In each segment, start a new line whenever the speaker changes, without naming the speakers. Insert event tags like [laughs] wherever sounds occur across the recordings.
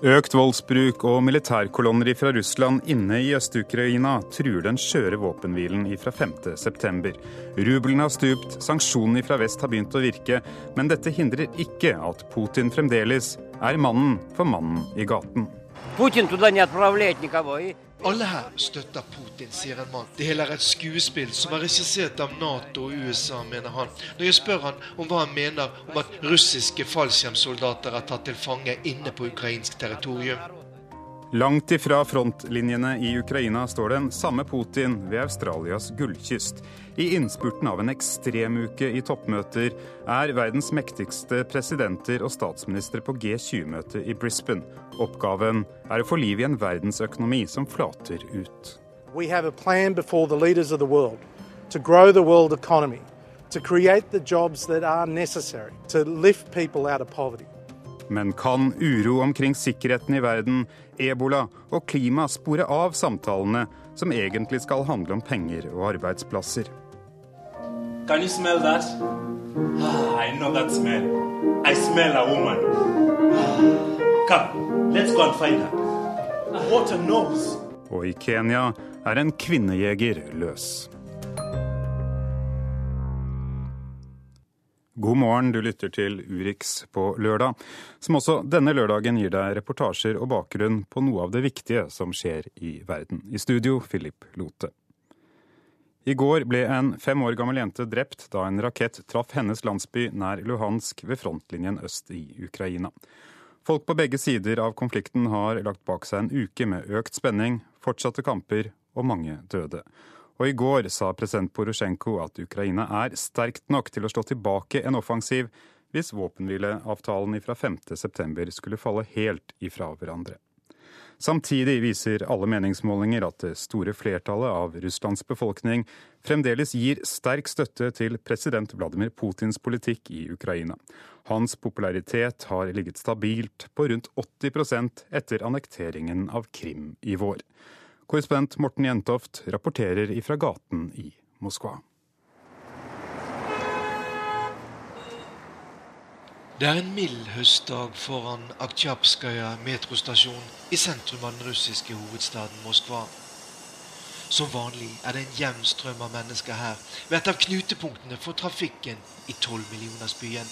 Økt voldsbruk og militærkolonner fra Russland inne i Øst-Ukraina truer den skjøre våpenhvilen fra 5.9. Rubelen har stupt, sanksjonene fra vest har begynt å virke, men dette hindrer ikke at Putin fremdeles er mannen for mannen i gaten.
Putin
alle her støtter Putin, sier en mann. Det hele er et skuespill som er regissert av Nato og USA, mener han. Når jeg spør han om hva han mener om at russiske fallskjermsoldater er tatt til fange inne på ukrainsk territorium.
Langt ifra frontlinjene i Ukraina står den samme Putin ved Australias gullkyst. I innspurten av en ekstremuke i toppmøter er verdens mektigste presidenter og statsministre på G20-møte i Brisbane. Oppgaven er å få liv i en verdensøkonomi som flater ut.
We have a plan before the leaders of the world to grow the world economy, to create the jobs that are necessary to lift people out of poverty.
Men kan uro omkring sikkerheten i verden, ebola og klima spore av samtalene som egentlig skal handle om penger og arbeidsplasser?
Can you smell that? Ah, I know that smell. I smell a woman. Come, let's go and find her. Knows.
Og i Kenya er en kvinnejeger løs. God morgen, du lytter til Urix på lørdag, som også denne lørdagen gir deg reportasjer og bakgrunn på noe av det viktige som skjer i verden. I studio, Philip Lote. I går ble en fem år gammel jente drept da en rakett traff hennes landsby nær Luhansk ved frontlinjen øst i Ukraina. Folk på begge sider av konflikten har lagt bak seg en uke med økt spenning, fortsatte kamper og mange døde. Og i går sa president Porosjenko at Ukraina er sterkt nok til å slå tilbake en offensiv hvis våpenhvileavtalen fra 5.9 skulle falle helt ifra hverandre. Samtidig viser alle meningsmålinger at det store flertallet av Russlands befolkning fremdeles gir sterk støtte til president Vladimir Putins politikk i Ukraina. Hans popularitet har ligget stabilt på rundt 80% etter annekteringen av Krim i vår. Korrespondent Morten Jentoft rapporterer ifra gaten i Moskva.
Det er en mild høstdag foran Aktsjapskaja metrostasjon i sentrum av den russiske hovedstaden Moskva. Som vanlig er det en jevn strøm av mennesker her ved et av knutepunktene for trafikken i tolvmillionersbyen.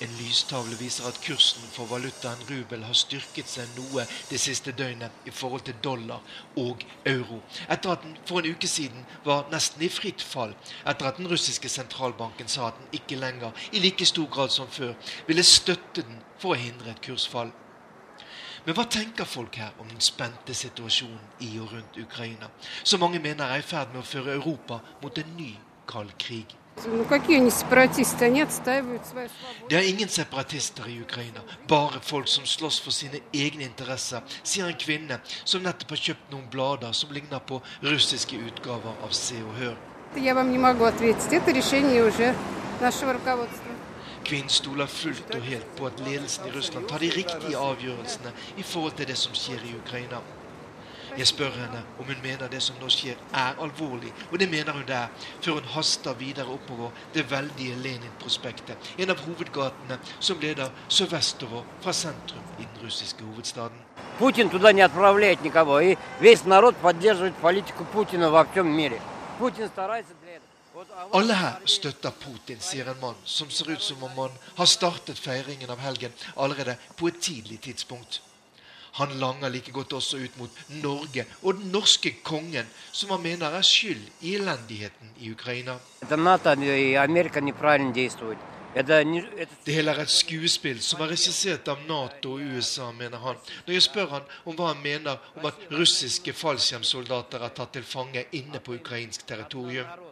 En lystavle viser at kursen for valutaen rubel har styrket seg noe det siste døgnet i forhold til dollar og euro, etter at den for en uke siden var nesten i fritt fall, etter at den russiske sentralbanken sa at den ikke lenger, i like stor grad som før, ville støtte den for å hindre et kursfall. Men hva tenker folk her om den spente situasjonen i og rundt Ukraina, som mange mener er i ferd med å føre Europa mot en ny kald krig? Det er ingen separatister i Ukraina, bare folk som slåss for sine egne interesser, sier en kvinne som nettopp har kjøpt noen blader som ligner på russiske utgaver av Se og Hør. Kvinnen stoler fullt og helt på at ledelsen i Russland tar de riktige avgjørelsene i forhold til det som skjer i Ukraina. Jeg spør henne om hun mener det som nå skjer, er alvorlig, og det mener hun det er, før hun haster videre oppover det veldige Lenin-prospektet, en av hovedgatene som leder sørvestover fra sentrum i den russiske hovedstaden.
Putin туда не отправляет никого, и весь народ поддерживает политику Путина во всем мире. Путин старается для этого.
Alle her støtter Putin, sier en mann som ser ut som om han har startet feiringen av helgen allerede på et tidlig tidspunkt. Han langer like godt også ut mot Norge og den norske kongen, som han mener er skyld i elendigheten i Ukraina. Det hele er et skuespill som er regissert av Nato og USA, mener han. Når jeg spør han om hva han mener om at russiske fallskjermsoldater er tatt til fange inne på ukrainsk territorium.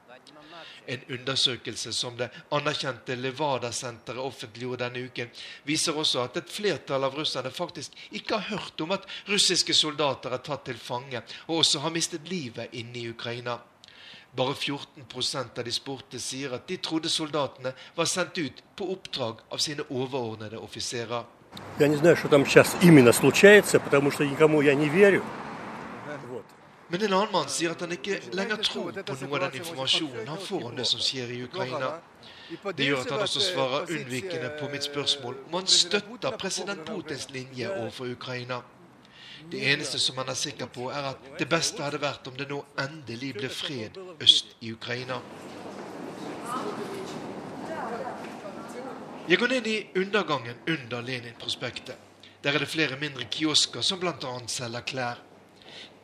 En undersøkelse som det anerkjente Levada-senteret offentliggjorde denne uken, viser også at et flertall av russerne faktisk ikke har hørt om at russiske soldater er tatt til fange og også har mistet livet inne i Ukraina. Bare 14 av de spurte sier at de trodde soldatene var sendt ut på oppdrag av sine overordnede offiserer.
Jeg vet ikke hva som skjer nå, for jeg tror ikke
men en annen mann sier at han ikke lenger tror på noe av den informasjonen han får om det som skjer i Ukraina. Det gjør at han også svarer unnvikende på mitt spørsmål om han støtter president Putins linje overfor Ukraina. Det eneste som han er sikker på, er at det beste hadde vært om det nå endelig ble fred øst i Ukraina. Jeg går ned i undergangen under Lenin-prospektet. Der er det flere mindre kiosker som bl.a. selger klær.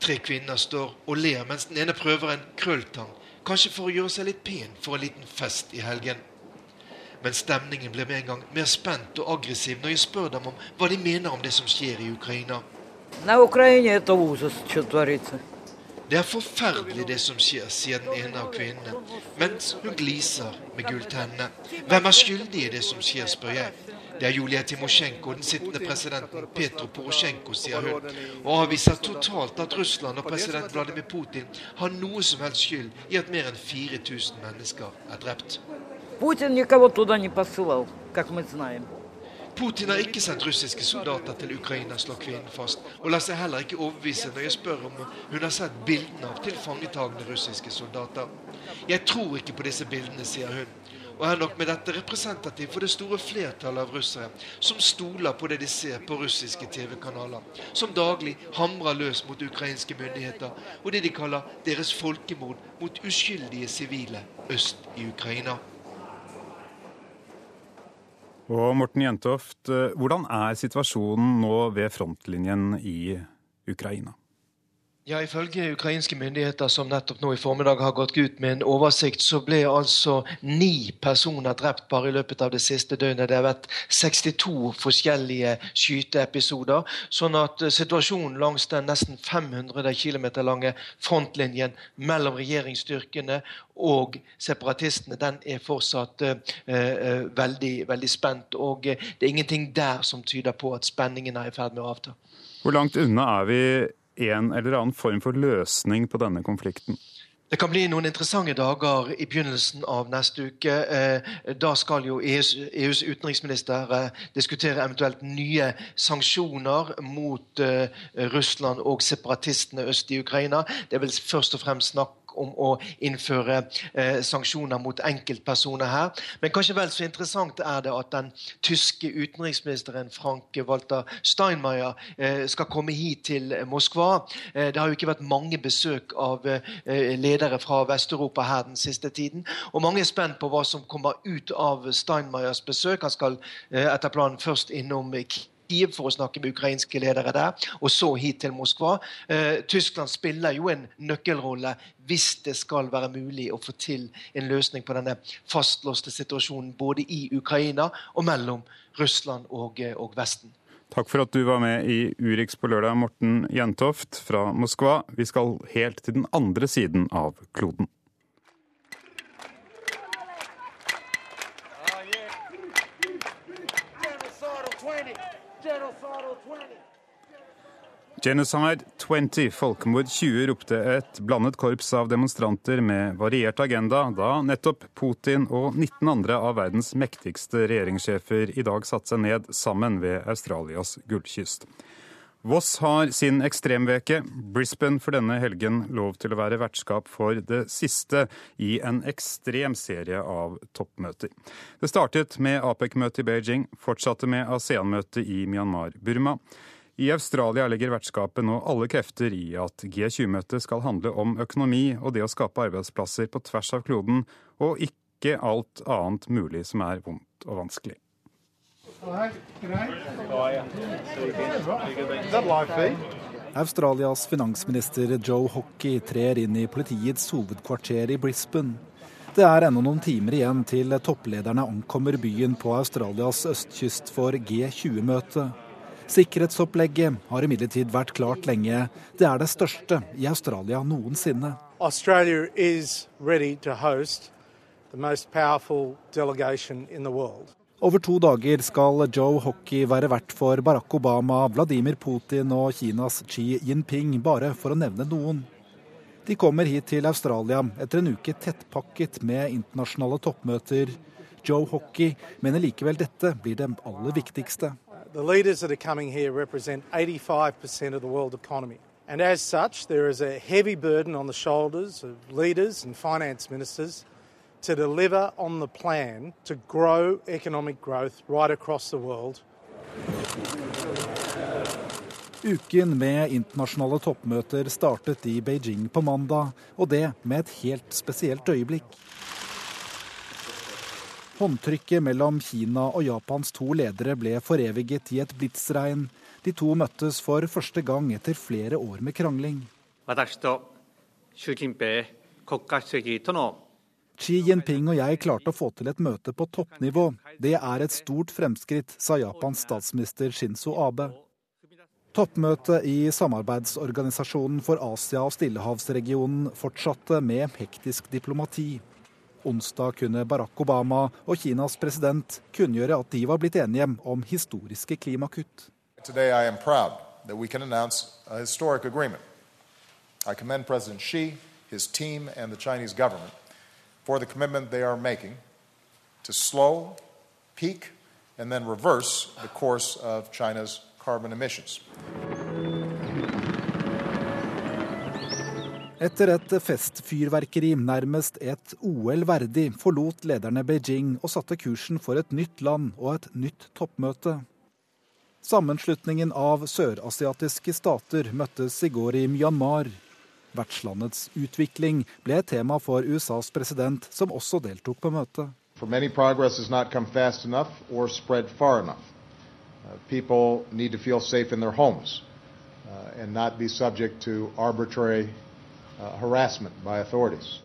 Tre kvinner står og ler mens den ene prøver en krølltang, kanskje for å gjøre seg litt pen for en liten fest i helgen. Men stemningen blir med en gang mer spent og aggressiv når jeg spør dem om hva de mener om det som skjer i Ukraina. Det er forferdelig det som skjer, sier den ene av kvinnene, mens hun gliser med gulltennene. Hvem er skyldig i det som skjer, spør jeg. Det er Julia Timosjenko og den sittende presidenten Petro Porosjenko, sier hun, og avviser totalt at Russland og president Vladimir Putin har noe som helst skyld i at mer enn 4000 mennesker er drept. Putin har ikke sendt russiske soldater til Ukraina, slår kvinnen fast, og lar seg heller ikke overbevise når jeg spør om hun har sett bildene av tilfangetagende russiske soldater. Jeg tror ikke på disse bildene, sier hun og er nok med dette representativ for det store flertallet av russere som stoler på det de ser på russiske TV-kanaler, som daglig hamrer løs mot ukrainske myndigheter og det de kaller deres folkemord mot uskyldige sivile øst i Ukraina.
Og Morten Jentoft, eh, hvordan er situasjonen nå ved frontlinjen i Ukraina?
Ja, Ifølge ukrainske myndigheter som nettopp nå i formiddag har gått ut med en oversikt, så ble altså ni personer drept bare i løpet av det siste døgnet. Det har vært 62 forskjellige skyteepisoder. Sånn at eh, situasjonen langs den nesten 500 km lange frontlinjen mellom regjeringsstyrkene og separatistene, den er fortsatt eh, veldig, veldig spent. Og det er ingenting der som tyder på at spenningen er i ferd med å avta.
Hvor langt unna er vi en eller annen form for løsning på denne konflikten?
Det kan bli noen interessante dager i begynnelsen av neste uke. Eh, da skal jo EUs, EUs utenriksminister eh, diskutere eventuelt nye sanksjoner mot eh, Russland og separatistene øst i Ukraina. Det vel først og fremst snakk om å innføre eh, sanksjoner mot enkeltpersoner her. Men kanskje vel så interessant er det at den tyske utenriksministeren Frank-Walter Steinmeier eh, skal komme hit til Moskva. Eh, det har jo ikke vært mange besøk av eh, ledere fra Vest-Europa her den siste tiden. Og mange er spent på hva som kommer ut av Steinmeiers besøk. Han skal eh, etter planen først innom Kiev for å snakke med ukrainske ledere der, og så hit til Moskva. Eh, Tyskland spiller jo en nøkkelrolle hvis det skal være mulig å få til en løsning på denne fastlåste situasjonen både i Ukraina og mellom Russland og, eh, og Vesten.
Takk for at du var med i Urix på lørdag, Morten Jentoft fra Moskva. Vi skal helt til den andre siden av kloden. Genocide 20, folkemord 20, ropte et blandet korps av demonstranter med variert agenda da nettopp Putin og 19 andre av verdens mektigste regjeringssjefer i dag satte seg ned sammen ved Australias gullkyst. Voss har sin ekstremveke. Brisbane for denne helgen lov til å være vertskap for det siste i en ekstrem serie av toppmøter. Det startet med APEC-møtet i Beijing, fortsatte med ASEAN-møtet i Myanmar-Burma. I Australia legger vertskapet nå alle krefter i at G20-møtet skal handle om økonomi og det å skape arbeidsplasser på tvers av kloden, og ikke alt annet mulig som er vondt og vanskelig.
Australias finansminister Joe Hockey trer inn i politiets hovedkvarter i Brisbane. Det er ennå noen timer igjen til topplederne ankommer byen på Australias østkyst for G20-møte. Sikkerhetsopplegget har imidlertid vært klart lenge. Det er det største i Australia noensinne.
Australia is ready to host the most powerful delegation in the world.
Over to dager skal Joe Hockey være vert for Barack Obama, Vladimir Putin og Kinas Xi Jinping, bare for å nevne noen. De kommer hit til Australia etter en uke tettpakket med internasjonale toppmøter. Joe Hockey mener likevel dette blir det aller viktigste.
The leaders that are coming here represent 85% of the world economy. And as such, there is a heavy burden on the shoulders of leaders and finance ministers to deliver on the plan to grow economic growth right across the world.
Uken med internasjonale toppmøter startet i Beijing på mandag, og det med et helt spesielt øyeblikk. Håndtrykket mellom Kina og Japans to ledere ble foreviget i et blitsregn. De to møttes for første gang etter flere år med krangling. Xi Jinping og jeg klarte å få til et møte på toppnivå. Det er et stort fremskritt, sa Japans statsminister Shinzo Abe. Toppmøtet i samarbeidsorganisasjonen for Asia og Stillehavsregionen fortsatte med hektisk diplomati. Onsdag kunne Barack Obama og Kinas president kunngjøre at de var blitt enige om historiske klimakutt.
Today I am proud that we can announce a historic agreement. I commend President Xi, his team, and the Chinese government for the commitment they are making to slow, peak, and then reverse the course of China's carbon emissions.
Etter et festfyrverkeri, nærmest et OL verdig, forlot lederne Beijing og satte kursen for et nytt land og et nytt toppmøte. Sammenslutningen av sørasiatiske stater møttes i går i Myanmar. Vertslandets utvikling ble et tema for USAs president, som også deltok på møtet.
For many, progress has not come fast enough or spread far enough. Uh, people need to feel safe in their homes uh, and not be subject to arbitrary uh, harassment by authorities.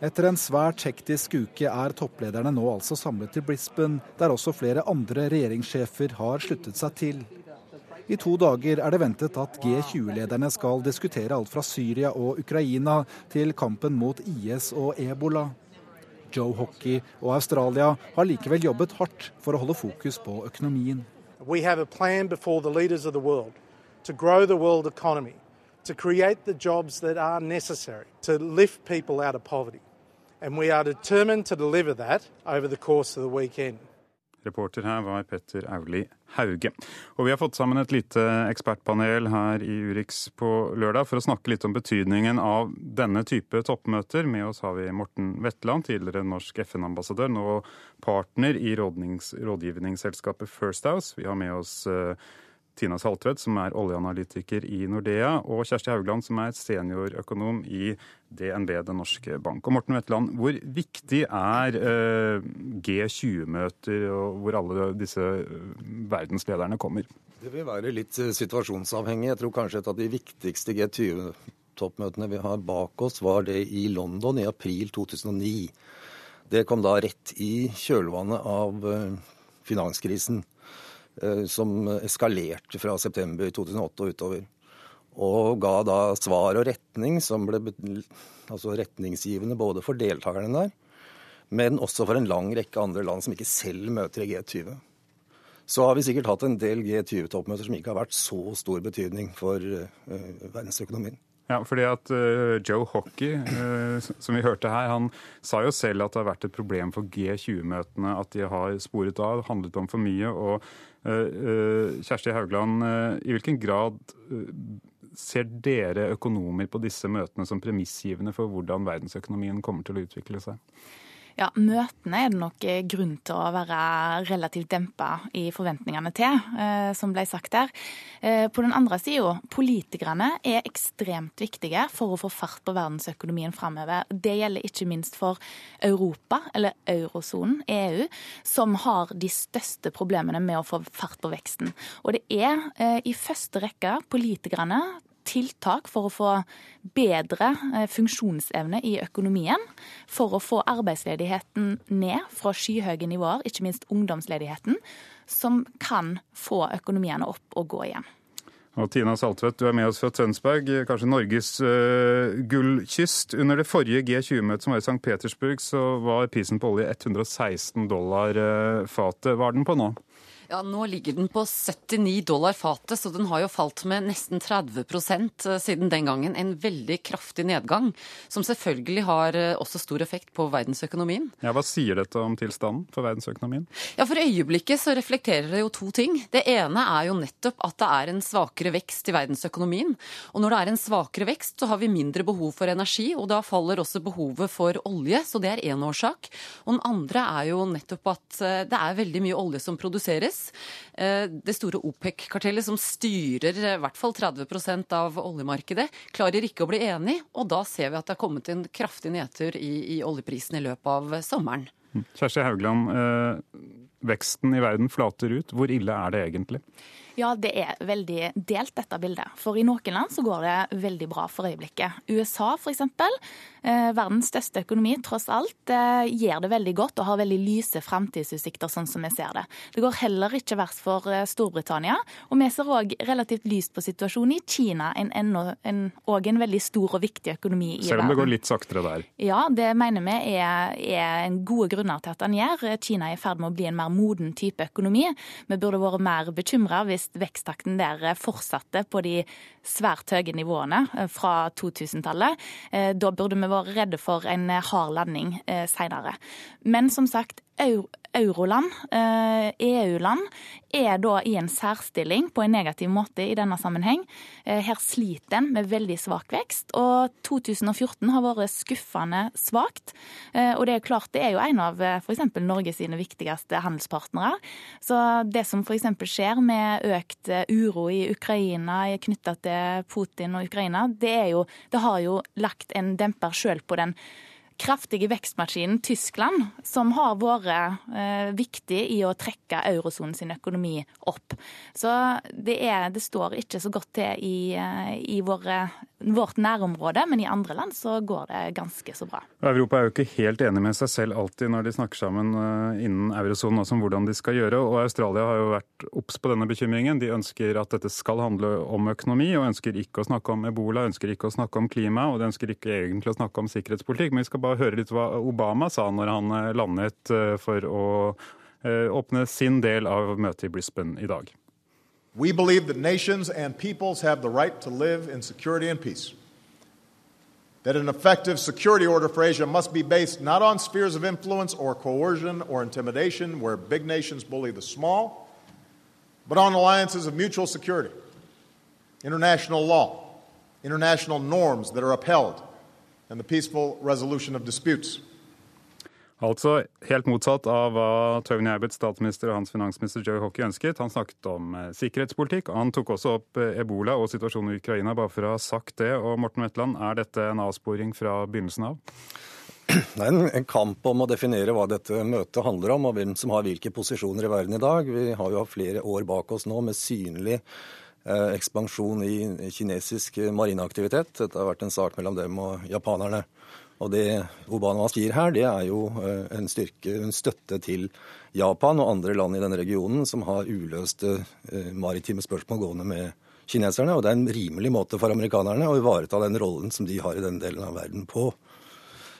Etter en svært hektisk uke er topplederne nå altså samlet i Brisbane, der også flere andre regjeringssjefer har sluttet seg til. I to dager er det ventet at G20-lederne skal diskutere alt fra Syria og Ukraina til kampen mot IS og ebola. Joe Hockey og Australia har likevel jobbet hardt for å holde fokus på økonomien.
We have a plan before the leaders of the world to grow the world economy, to create the jobs that are necessary to lift people out of poverty. And we are determined to deliver that over the course of.
Reporter her var Petter Auli Hauge. Og vi har fått sammen et lite ekspertpanel her i Urix på lørdag for å snakke litt om betydningen av denne type toppmøter. Med oss har vi Morten Wetland, tidligere norsk FN-ambassadør, nå partner i rådgivningsselskapet First House. Vi har med oss uh, Tina Saltvedt, som er oljeanalytiker i Nordea, og Kjersti Haugland, som er seniorøkonom i DNB, Den norske bank. Og Morten Wetland, hvor viktig er eh, G20-møter, og hvor alle disse eh, verdenslederne kommer?
Det vil være litt eh, situasjonsavhengig. Jeg tror kanskje et av de viktigste G20-toppmøtene vi har bak oss, var det i London i april 2009. Det kom da rett i kjølvannet av finanskrisen. Eh, som eskalerte fra september 2008 og utover. Og ga da svar og retning som ble altså retningsgivende både for deltakerne der, men også for en lang rekke andre land som ikke selv møter i G20. Så har vi sikkert hatt en del G20-toppmøter som ikke har vært så stor betydning for uh, verdensøkonomien.
Ja, fordi at uh, Joe Hockey, uh, som vi hørte her, han sa jo selv at det har vært et problem for G20-møtene at de har sporet av, handlet om for mye. Og Kjersti Haugland, i hvilken grad ser dere økonomer på disse møtene som premissgivende for hvordan verdensøkonomien kommer til å utvikle seg?
Ja, Møtene er det nok eh, grunn til å være relativt dempa i forventningene til, eh, som ble sagt der. Eh, på den andre sida, politikerne er ekstremt viktige for å få fart på verdensøkonomien framover. Det gjelder ikke minst for Europa, eller eurosonen, EU, som har de største problemene med å få fart på veksten. Og det er i første rekke politikerne tiltak for å få bedre eh, funksjonsevne i økonomien. For å få arbeidsledigheten ned fra skyhøye nivåer, ikke minst ungdomsledigheten. Som kan få økonomiene opp og gå igjen.
Og Tina Saltvedt, du er med oss fra Tønsberg, kanskje Norges uh, gullkyst. Under det forrige G20-møtet som var i St. Petersburg, så var prisen på olje 116 dollar uh, fatet. Hva er den på nå?
Ja, Nå ligger den på 79 dollar fatet, så den har jo falt med nesten 30 eh, siden den gangen. En veldig kraftig nedgang, som selvfølgelig har eh, også stor effekt på verdensøkonomien.
Ja, Hva sier dette om tilstanden for verdensøkonomien?
Ja, For øyeblikket så reflekterer det jo to ting. Det ene er jo nettopp at det er en svakere vekst i verdensøkonomien. Og når det er en svakere vekst, så har vi mindre behov for energi, og da faller også behovet for olje, så det er én årsak. Og den andre er jo nettopp at eh, det er veldig mye olje som produseres. Eh, det store OPEC-kartellet som styrer eh, i hvert fall 30% av oljemarkedet, klarer ikke å bli enig, og da ser vi at det har kommet en kraftig nedtur i, i oljeprisen i løpet av sommeren.
Hm. Kjersti Haugland, eh, veksten i verden flater ut. Hvor ille er det egentlig?
Ja, det er veldig delt, dette bildet. For i noen land så går det veldig bra for øyeblikket. USA f.eks., eh, verdens største økonomi, tross alt, eh, gjør det veldig godt og har veldig lyse framtidsutsikter, sånn som vi ser det. Det går heller ikke verst for eh, Storbritannia. Og vi ser òg relativt lyst på situasjonen i Kina, en, en, en, og en veldig stor og viktig økonomi i verden.
Selv om det går litt saktere der?
Ja, det mener vi er, er en gode grunner til at den gjør. Kina er i ferd med å bli en mer moden type økonomi. Vi burde vært mer bekymra hvis veksttakten der fortsatte på de svært høye nivåene eh, fra 2000-tallet. Eh, da burde vi vært redde for en hard landing eh, senere. Men som sagt, euroland, EU-land, eh, e er da i en særstilling på en negativ måte i denne sammenheng. Eh, her sliter en med veldig svak vekst, og 2014 har vært skuffende svakt. Eh, og det er klart det er jo en av f.eks. Norge sine viktigste handelspartnere. Så det som f.eks. skjer med økt uro i Ukraina knytta til Putin og Ukraina, det, jo, det har jo lagt en demper sjøl på den kraftige vekstmaskinen Tyskland, som har vært eh, viktig i å trekke eurosonen sin økonomi opp. Så det, er, det, står ikke så godt til i, eh, i våre, vårt nærområde, men i andre land så går det ganske så bra.
Europa er jo ikke helt enig med seg selv alltid når de snakker sammen eh, innen eurosonen om hvordan de skal gjøre, og Australia har jo vært obs på denne bekymringen. De ønsker at dette skal handle om økonomi, og ønsker ikke å snakke om ebola, ønsker ikke å snakke om klima, og de ønsker ikke egentlig å snakke om sikkerhetspolitikk. men vi skal bare høre litt hva Obama sa når han eh, landet eh, for å åpne sin del av møtet i Brisbane i dag.
We believe that nations and peoples have the right to live in security and peace. That an effective security order for Asia must be based not on spheres of influence or coercion or intimidation where big nations bully the small, but on alliances of mutual security, international law, international norms that are upheld and the peaceful resolution of disputes.
Altså helt motsatt av hva Tony Abbott, statsminister og hans finansminister Joe Hockey ønsket. Han snakket om sikkerhetspolitikk, og Han tok også opp eh, ebola og situasjonen i Ukraina, bare for å ha sagt det. Og Morten Wetland, er dette en avsporing fra begynnelsen av?
Det er en kamp om å definere hva dette møtet handler om, og hvem som har hvilke posisjoner i verden i dag. Vi har jo hatt flere år bak oss nå med synlig Eh, ekspansjon i kinesisk marineaktivitet. Dette har vært en sak mellom dem og japanerne. Og det Obama sier her, det er jo eh, en styrke, en støtte til Japan og andre land i denne regionen som har uløste eh, maritime spørsmål gående med kineserne. Og det er en rimelig måte for amerikanerne å ivareta den rollen som de har i denne delen av verden på.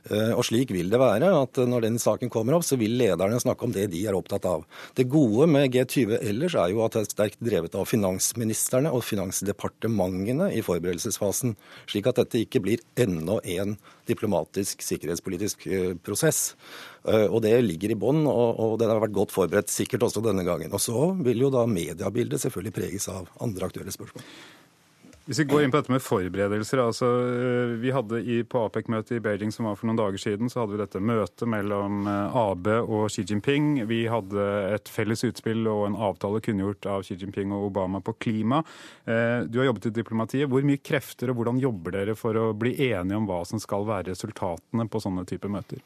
Eh, og slik vil det være at når den saken kommer opp, så vil lederne snakke om det de er opptatt av. Det gode med G20 ellers er jo at det er sterkt drevet av finansministrene og finansdepartementene i forberedelsesfasen, slik at dette ikke blir enda en diplomatisk, sikkerhetspolitisk eh, prosess. Eh, og det ligger i bånn, og, den har vært godt forberedt, sikkert også denne gangen. Og så vil jo da mediebildet selvfølgelig preges av andre aktuelle spørsmål.
Hvis vi går inn på dette med forberedelser. altså eh, Vi hadde i, På APEC-møtet i Beijing som var for noen dager siden, så hadde vi dette møtet mellom eh, AB og Xi Jinping. Vi hadde et felles utspill og en avtale kunngjort av Xi Jinping og Obama på klima. Eh, du har jobbet i diplomatiet. Hvor mye krefter og hvordan jobber dere for å bli enige om hva som skal være resultatene på sånne typer møter?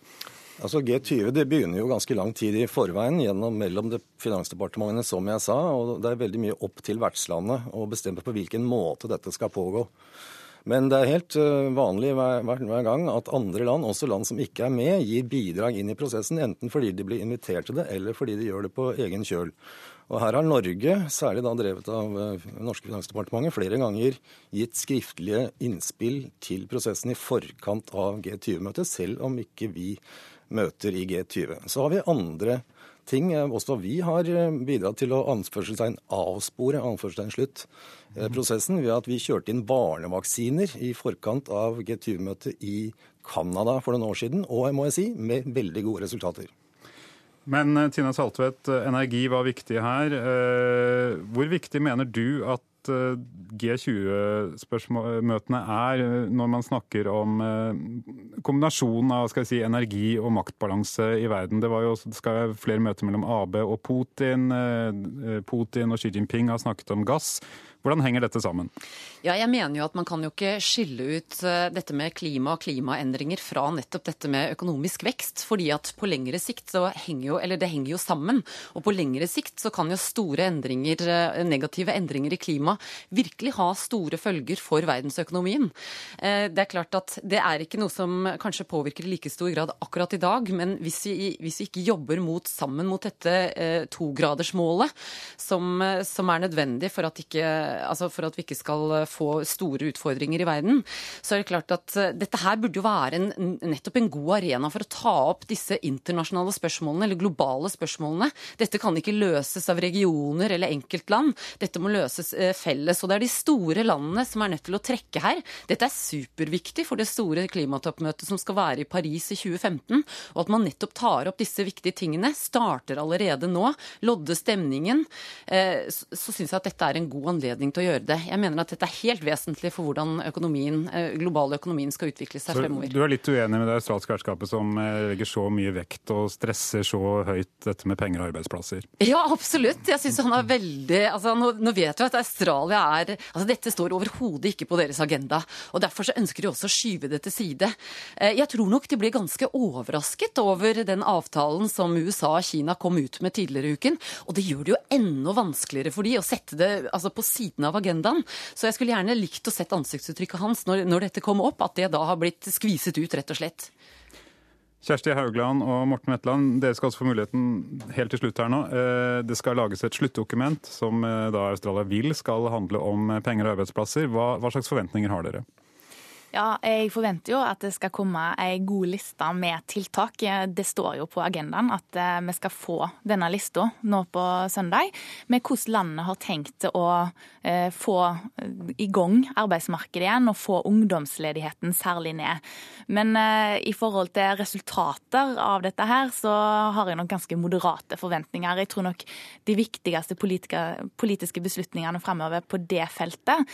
Altså G20 det begynner jo ganske lang tid i forveien gjennom mellom det finansdepartementene, som jeg sa. og Det er veldig mye opp til vertslandet å bestemme på hvilken måte dette skal pågå. Men det er helt eh, vanlig hver, hver, gang at andre land, også land som ikke er med, gir bidrag inn i prosessen, enten fordi de blir invitert til det, eller fordi de gjør det på egen kjøl. Og Her har Norge, særlig da drevet av eh, norske finansdepartementet, flere ganger gitt skriftlige innspill til prosessen i forkant av G20-møtet, selv om ikke vi møter i G20. Så har vi andre ting. Også vi har bidratt til å anførselstegn avspore anførselstegn slutt prosessen ved at vi kjørte inn barnevaksiner i forkant av G20-møtet i Canada for noen år siden, og må jeg si, med veldig gode resultater.
Men Tina Saltvedt, energi var viktig her. Hvor viktig mener du at Eh, G20-møtene er eh, når man snakker om eh, kombinasjonen av si, energi og maktbalanse i verden. Det, jo, det skal være flere møter mellom AB og Putin. Putin og Xi Jinping har snakket om gass. Hvordan henger dette sammen?
Ja, jeg mener jo at Man kan jo ikke skille ut eh, dette med klima og klimaendringer fra nettopp dette med økonomisk vekst. fordi at på lengre sikt så henger jo, eller det henger jo sammen. Og på lengre sikt så kan jo store endringer, eh, negative endringer i klima virkelig ha store følger for verdensøkonomien. Eh, det er klart at det er ikke noe som kanskje påvirker i like stor grad akkurat i dag, men hvis vi, hvis vi ikke jobber mot, sammen mot dette togradersmålet, som, som er nødvendig for at ikke altså for at vi ikke skal få store utfordringer i verden, så er det klart at eh, dette her burde jo være en, nettopp en god arena for å ta opp disse internasjonale spørsmålene, eller globale spørsmålene. Dette kan ikke løses av regioner eller enkeltland. Dette må løses eh, felles. Og det er de store landene som er nødt til å trekke her. Dette er superviktig for det store klimatoppmøtet som skal være i Paris i 2015. Og at man nettopp tar opp disse viktige tingene, starter allerede nå, lodde stemningen, så syns jeg at dette er en god anledning til å gjøre det. Jeg mener at dette er helt vesentlig for hvordan økonomien, global økonomien skal utvikle seg
så
fremover.
Du er litt uenig med det australske vertskapet som eh, legger så mye vekt og stresser så høyt dette med penger og arbeidsplasser?
Ja, absolutt. Jeg synes han er veldig altså, nå, nå, vet vi at Australia er altså Dette står overhodet ikke på deres agenda. og Derfor så ønsker de også å skyve det til side. Eh, jeg tror nok de blir ganske overrasket over den avtalen som USA og Kina kom ut med tidligere i uken. Og det gjør det jo enda vanskeligere for de å sette det altså, på siden av agendaen. Så jeg skulle gjerne likt å sett ansiktsuttrykket hans når, når dette kom opp, at det da har blitt skviset ut, rett og slett.
Kjersti Haugland og Morten Wetland, dere skal også få muligheten helt til slutt her nå. Eh, det skal lages et sluttdokument som eh, da Australia vil skal handle om penger og arbeidsplasser. Hva, hva slags forventninger har dere?
Ja, jeg forventer jo at det skal komme ei god liste med tiltak. Det står jo på agendaen at eh, vi skal få denne lista nå på søndag, med hvordan landet har tenkt å eh, få i gang arbeidsmarkedet igjen og få ungdomsledigheten særlig ned. Men eh, i forhold til resultater av dette her, så har jeg nok ganske moderate forventninger. Jeg tror nok de viktigste politiske beslutningene fremover på det feltet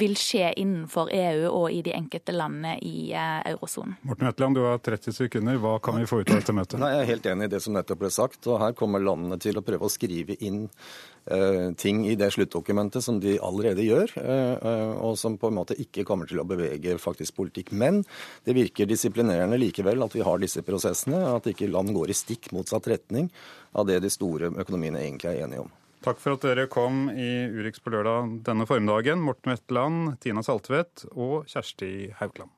vil skje innenfor EU og i de enkelte enkelte landet i eh, eurosonen.
Morten Wetland, du har 30 sekunder. Hva kan vi få ut av dette møtet?
Nei, Jeg er helt enig i det som nettopp ble sagt. og Her kommer landene til å prøve å skrive inn uh, ting i det sluttdokumentet som de allerede gjør, uh, og som på en måte ikke kommer til å bevege faktisk politikk. Men det virker disiplinerende likevel at vi har disse prosessene, at ikke land går i stikk motsatt retning av det de store økonomiene egentlig er enige om.
Takk for at dere kom i Urix på lørdag denne formiddagen. Morten Wetland, Tina Saltvedt og Kjersti Haukland.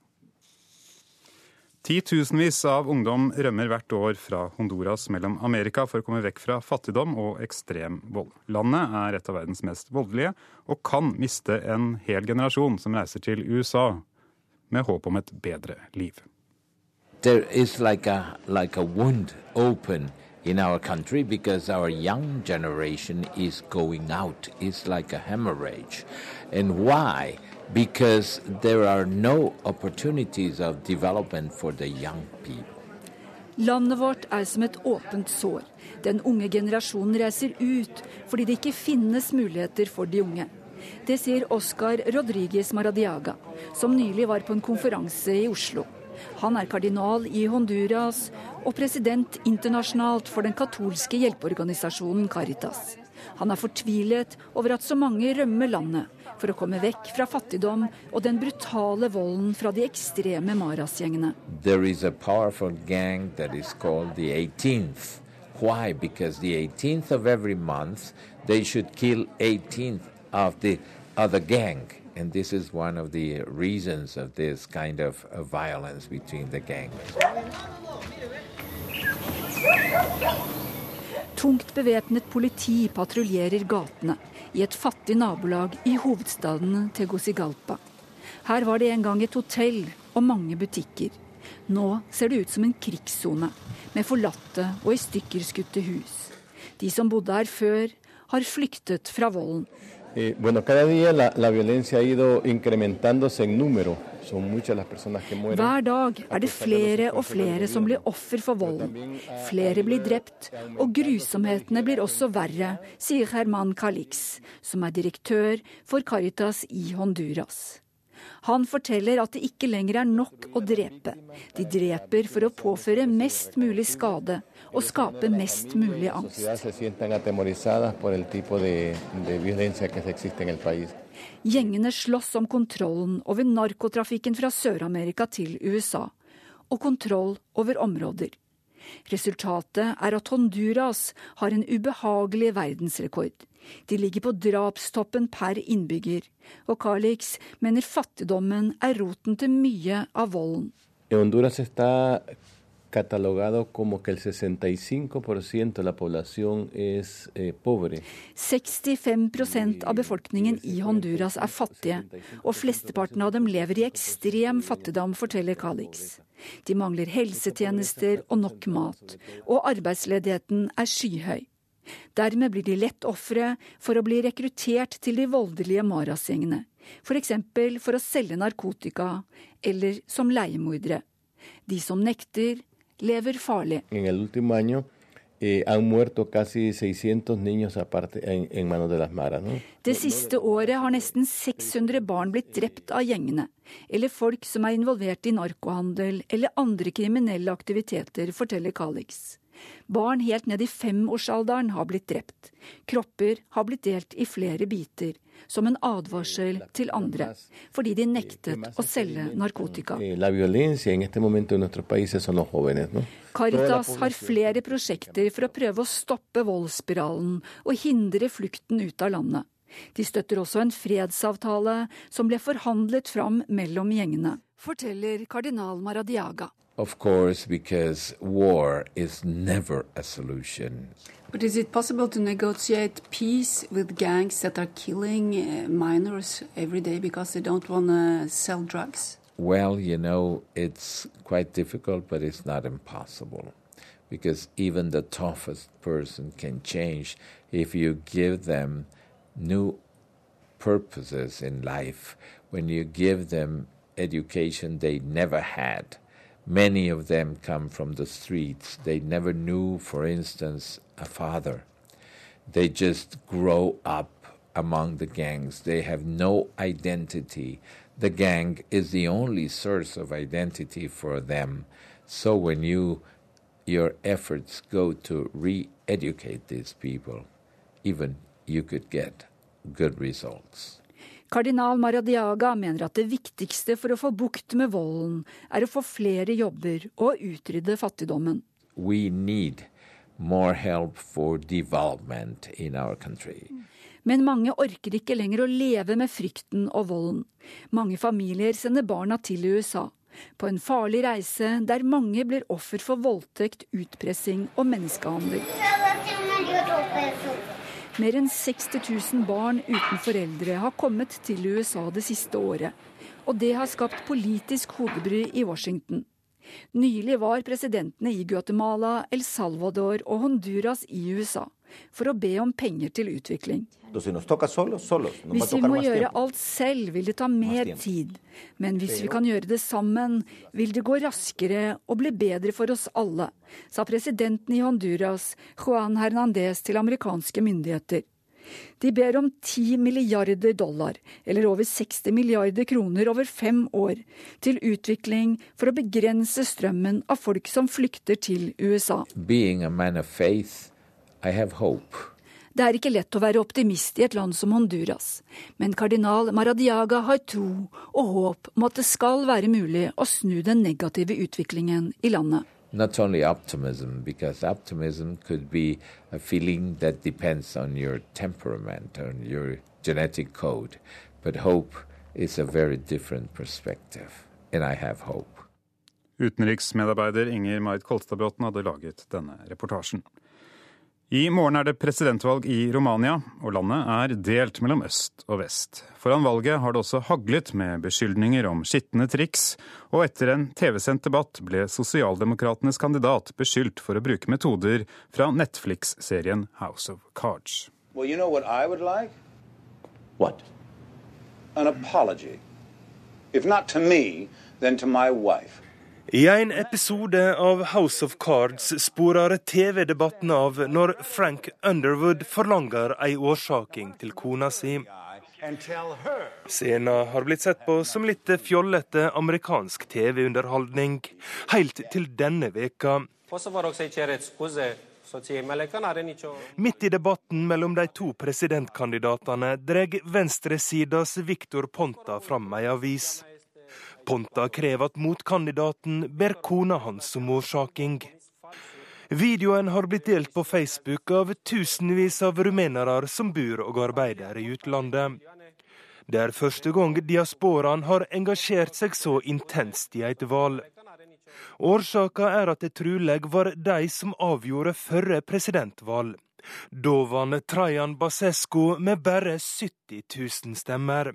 Titusenvis av ungdom rømmer hvert år fra Honduras mellom Amerika for å komme vekk fra fattigdom og ekstrem vold. Landet er et av verdens mest voldelige, og kan miste en hel generasjon som reiser til USA med håp om et bedre liv.
There is like a, like a wound open in our country because our young generation is going out. It's like a hemorrhage. And why? Because there are no opportunities of development for the young people.
Landet vårt er som et åpent sår. Den unge generasjonen reiser ut fordi det ikke finnes muligheter for de unge. Det sier Oscar Rodriguez Maradiaga, som nylig var på en konferanse i Oslo. Han er kardinal i Honduras og president internasjonalt for den katolske hjelpeorganisasjonen Caritas. Han er fortvilet over at så mange rømmer landet for å komme vekk fra fattigdom og den brutale volden fra de ekstreme Maras-gjengene.
Why? Because the 18th of every month they should kill 18th of the other gang. And this is one of the reasons of this kind of violence between the gangs.
Tungt bevæpnet politi patruljerer gatene i et fattig nabolag i hovedstaden Tegucigalpa. Her var det en gang et hotell og mange butikker. Nå ser det ut som en krigssone, med forlatte og i stykker skutte hus. De som bodde her før, har flyktet fra volden.
Eh, bueno, cada día la, la violencia ha ido incrementándose en número.
Hver dag er det flere og flere som blir offer for volden. Flere blir drept, og grusomhetene blir også verre, sier Herman Calix, som er direktør for Caritas i Honduras. Han forteller at det ikke lenger er nok å drepe. De dreper for å påføre mest mulig skade og skape mest mulig angst. Gjengene slåss om kontrollen over narkotrafikken fra Sør-Amerika til USA, og kontroll over områder. Resultatet er at Honduras har en ubehagelig verdensrekord. De ligger på drapstoppen per innbygger, og Calix mener fattigdommen er roten til mye av volden.
Honduras está catalogado como que el 65% de la población es eh, pobre.
65 av befolkningen i Honduras er fattige, og flesteparten av dem lever i ekstrem fattigdom, forteller Calix. De mangler helsetjenester og nok mat, og arbeidsledigheten er skyhøy. Dermed blir de lett ofre for å bli rekruttert til de voldelige Maras-gjengene, f.eks. For, for å selge narkotika eller som leiemordere. De som nekter, lever farlig.
En el último año Eh, han casi 600 niños aparte en, en manos de las maras. ¿no?
Det siste året har nesten 600 barn blitt drept av gjengene, eller folk som er involvert i narkohandel eller andre kriminelle aktiviteter, forteller Calix. Barn helt ned i femårsalderen har blitt drept. Kropper har blitt delt i flere biter, som en advarsel til andre, fordi de nektet å selge narkotika. Caritas har flere prosjekter for å prøve å stoppe voldsspiralen og hindre flukten ut av landet. De støtter også en fredsavtale som ble forhandlet fram mellom gjengene, forteller kardinal Maradiaga.
Of course, because war is never a solution.
But is it possible to negotiate peace with gangs that are killing uh, minors every day because they don't want to sell drugs?
Well, you know, it's quite difficult, but it's not impossible. Because even the toughest person can change if you give them new purposes in life, when you give them education they never had Many of them come from the streets. They never knew, for instance, a father. They just grow up among the gangs. They have no identity. The gang is the only source of identity for them. So when you your efforts go to re-educate these people, even you could get good results.
Kardinal Maradiaga mener at det viktigste for å få bukt med volden, er å få flere jobber og utrydde fattigdommen. Men mange orker ikke lenger å leve med frykten og volden. Mange familier sender barna til USA. På en farlig reise der mange blir offer for voldtekt, utpressing og menneskehandel. Mer enn 60 000 barn uten foreldre har kommet til USA det siste året. Og det har skapt politisk hodebry i Washington. Nylig var presidentene i Guatemala, El Salvador og Honduras i USA for å be om penger til utvikling. Hvis vi må gjøre alt selv, vil det ta mer tid. Men hvis vi kan gjøre det sammen, vil det gå raskere og bli bedre for oss alle, sa presidenten i Honduras, Juan Hernandez, til amerikanske myndigheter. De ber om 10 milliarder dollar, eller over 60 milliarder kroner over fem år, til utvikling for å begrense strømmen av folk som flykter til USA.
Being a man of faith.
Det er ikke lett å være optimist i et land som Honduras, men kardinal Maradiaga har tro og håp om at det skal være mulig å snu den negative utviklingen i landet.
Not only optimism, because optimism could be a feeling that depends on your temperament, on your genetic code, but hope is a very different perspective, and I have hope.
Utenriksmedarbeider Inger Marit Kolstadbråten hadde laget denne reportasjen. I morgen er det presidentvalg i Romania, og landet er delt mellom øst og vest. Foran valget har det også haglet med beskyldninger om skitne triks, og etter en TV-sendt debatt ble sosialdemokratenes kandidat beskyldt for å bruke metoder fra Netflix-serien House of Cards.
Well, you know what I would like? What? An apology. If not to me, then to my wife.
I en episode av House of Cards sporer TV-debatten av når Frank Underwood forlanger ei årsaking til kona si. Scenen har blitt sett på som litt fjollete amerikansk TV-underholdning, helt til denne veka. Midt i debatten mellom de to presidentkandidatene drar venstresidas Victor Ponta fram ei avis. Ponta krever at motkandidaten ber kona hans om årsaking. Videoen har blitt delt på Facebook av tusenvis av rumenere som bor og arbeider i utlandet. Det er første gang diasporaen har engasjert seg så intenst i et valg. Årsaka er at det trolig var de som avgjorde førre presidentvalg. Da vant Trajan Basescu med bare 70 000 stemmer.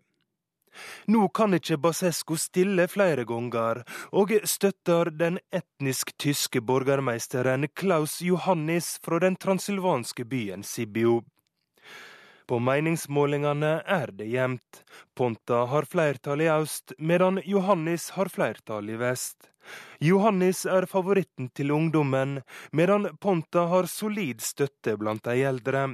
Nå kan ikke Basescu stille flere ganger, og støtter den etnisk tyske borgermeisteren Klaus Johannis fra den transilvanske byen Sibio. På meningsmålingene er det jevnt. Ponta har flertall i øst, medan Johannis har flertall i vest. Johannis er favoritten til ungdommen, medan Ponta har solid støtte blant de eldre.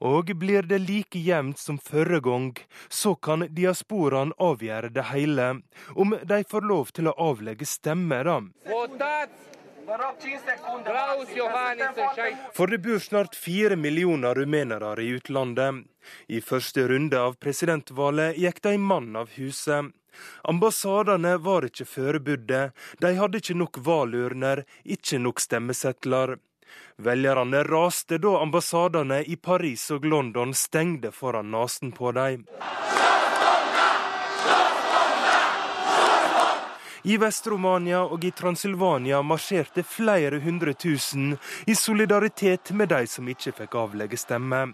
Og blir det like jevnt som forrige gang, så kan diasporaen avgjøre det hele, om de får lov til å avlegge stemme, da. For det bor snart fire millioner rumenere i utlandet. I første runde av presidentvalget gikk de mann av huset. Ambassadene var ikke forberedt, de hadde ikke nok valurner, ikke nok stemmesedler. Velgerne raste da ambassadene i Paris og London stengte foran nesen på dem. I Vest-Romania og i Transilvania marsjerte flere hundre tusen i solidaritet med de som ikke fikk avlegge stemme.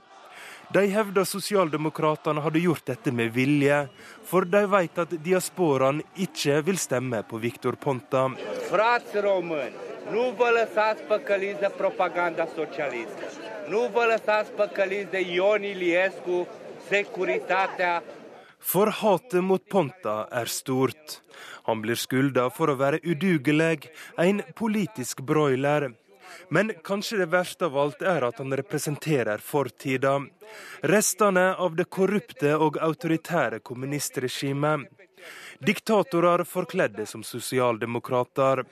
De hevda sosialdemokratene hadde gjort dette med vilje, for de vet at diasporaen ikke vil stemme på Viktor Ponta. Frați români, nu vă lăsați păcăliți de propaganda socialistă. Nu vă lăsați păcăliți de Ion Iliescu, securitatea for hatet mot Ponta er stort. Han blir skylda for å være udugelig, en politisk broiler. Men kanskje det verste av alt er at han representerer fortida. Restene av det korrupte og autoritære kommunistregimet. Diktatorer forkledde som sosialdemokrater.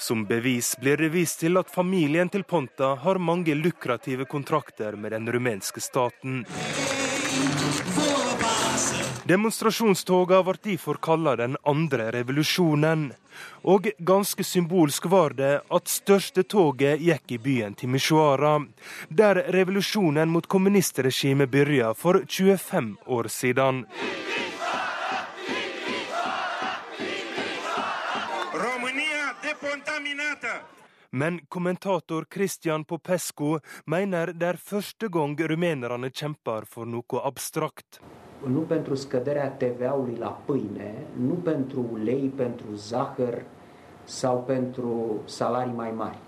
Som bevis blir det vist til at familien til Ponta har mange lukrative kontrakter med den rumenske staten. Demonstrasjonstoga ble derfor kalla den andre revolusjonen. Og ganske symbolsk var det at største toget gikk i byen Timisoara, der revolusjonen mot kommunistregimet begynte for 25 år siden. Men kommentator Christian Popescu mener det er første gang rumenerne kjemper for noe abstrakt. Nu pentru scăderea TVA-ului la pâine, nu pentru lei pentru zahăr sau pentru salarii mai mari.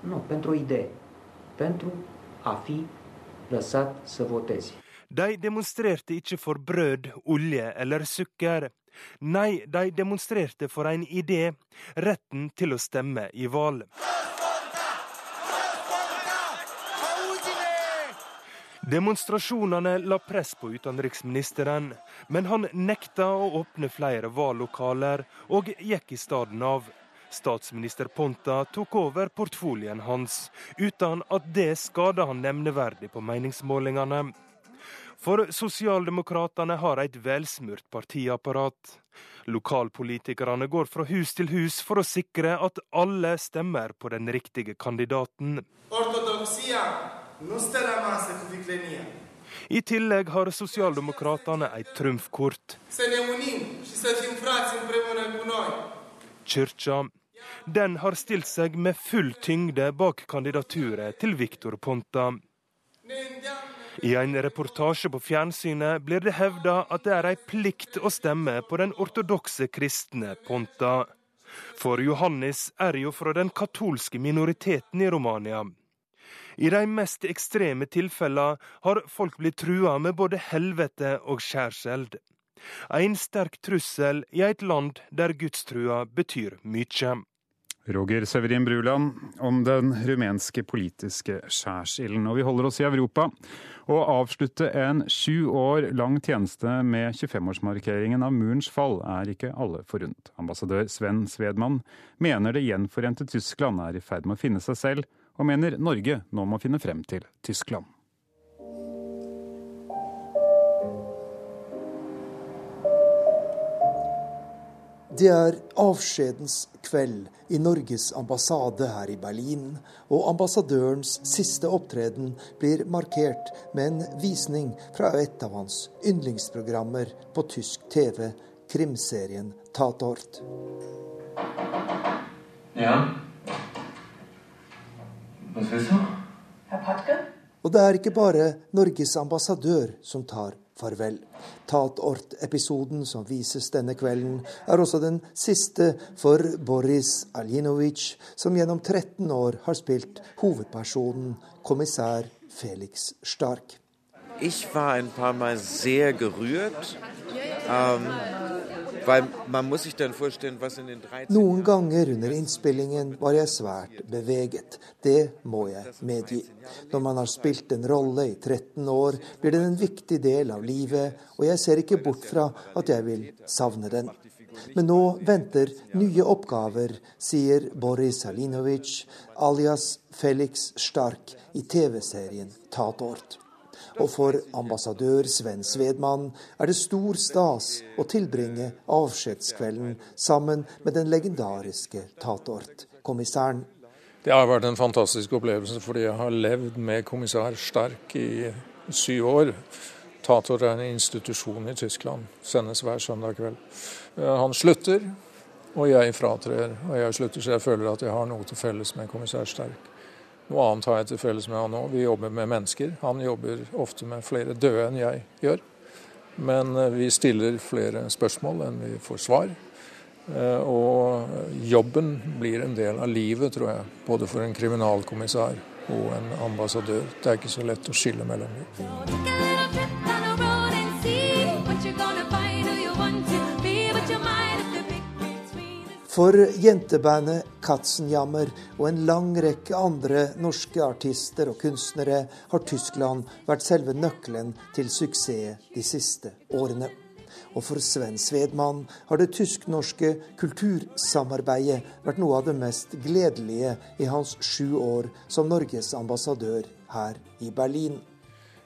Nu, pentru o idee. Pentru a fi lăsat să votezi. De demonstrerte ikke for brød, olje eller sukker. Nei, de demonstrerte for en idé, retten til å stemme i valg. Demonstrasjonene la press på utenriksministeren, men han nekta å åpne flere valglokaler og gikk i stedet av. Statsminister Ponta tok over portfolien hans, uten at det skada han nevneverdig på meningsmålingene. For sosialdemokratene har et velsmurt partiapparat. Lokalpolitikerne går fra hus til hus for å sikre at alle stemmer på den riktige kandidaten. I tillegg har sosialdemokratene et trumfkort. Kyrkja. Den har stilt seg med full tyngde bak kandidaturet til Viktor Ponta. I en reportasje på fjernsynet blir det hevda at det er ei plikt å stemme på den ortodokse kristne Ponta. For Johannes er jo fra den katolske minoriteten i Romania. I de mest ekstreme tilfellene har folk blitt trua med både helvete og skjærskjeld. En sterk trussel i et land der gudstrua betyr mye.
Roger Severin Bruland om den rumenske politiske skjærsilden. Og vi holder oss i Europa. Å avslutte en sju år lang tjeneste med 25-årsmarkeringen av murens fall er ikke alle forunt. Ambassadør Sven Svedmann mener det gjenforente Tyskland er i ferd med å finne seg selv, og mener Norge nå må finne frem til Tyskland.
Det er avskjedens kveld i Norges ambassade her i Berlin, og ambassadørens siste opptreden blir markert med en visning fra et av hans yndlingsprogrammer på tysk TV, krimserien Tatort.
Ja. Hva willst du?
Herr Patke? Og det er ikke bare Norges ambassadør som tar farvel. Tatort-episoden som vises denne kvelden, er også den siste for Boris Aljinovic, som gjennom 13 år har spilt hovedpersonen, kommissær Felix Stark.
Jeg var en par Mal sehr gerührt. Um
noen ganger under innspillingen var jeg svært beveget. Det må jeg medgi. Når man har spilt en rolle i 13 år, blir den en viktig del av livet, og jeg ser ikke bort fra at jeg vil savne den. Men nå venter nye oppgaver, sier Boris Salinovic, alias Felix Stark, i TV-serien Tatort. Og for ambassadør Sven Svedmann er det stor stas å tilbringe avskjedskvelden sammen med den legendariske Tatort-kommissæren.
Det har vært en fantastisk opplevelse fordi jeg har levd med kommissær Sterk i syv år. Tator er en institusjon i Tyskland, sendes hver søndag kveld. Han slutter, og jeg fratrer. Og jeg slutter, så jeg føler at jeg har noe til felles med kommissær Stark. Noe annet har jeg til felles med han òg. Vi jobber med mennesker. Han jobber ofte med flere døde enn jeg gjør. Men eh, vi stiller flere spørsmål enn vi får svar. Eh, og jobben blir en del av livet, tror jeg. Både for en kriminalkommissar og en ambassadør. Det er ikke så lett å skille mellom dem.
For jentebandet Katzenjammer og en lang rekke andre norske artister og kunstnere har Tyskland vært selve nøkkelen til suksess de siste årene. Og for Sven Svedmann har det tysk-norske kultursamarbeidet vært noe av det mest gledelige i hans sju år som Norges ambassadør her i Berlin.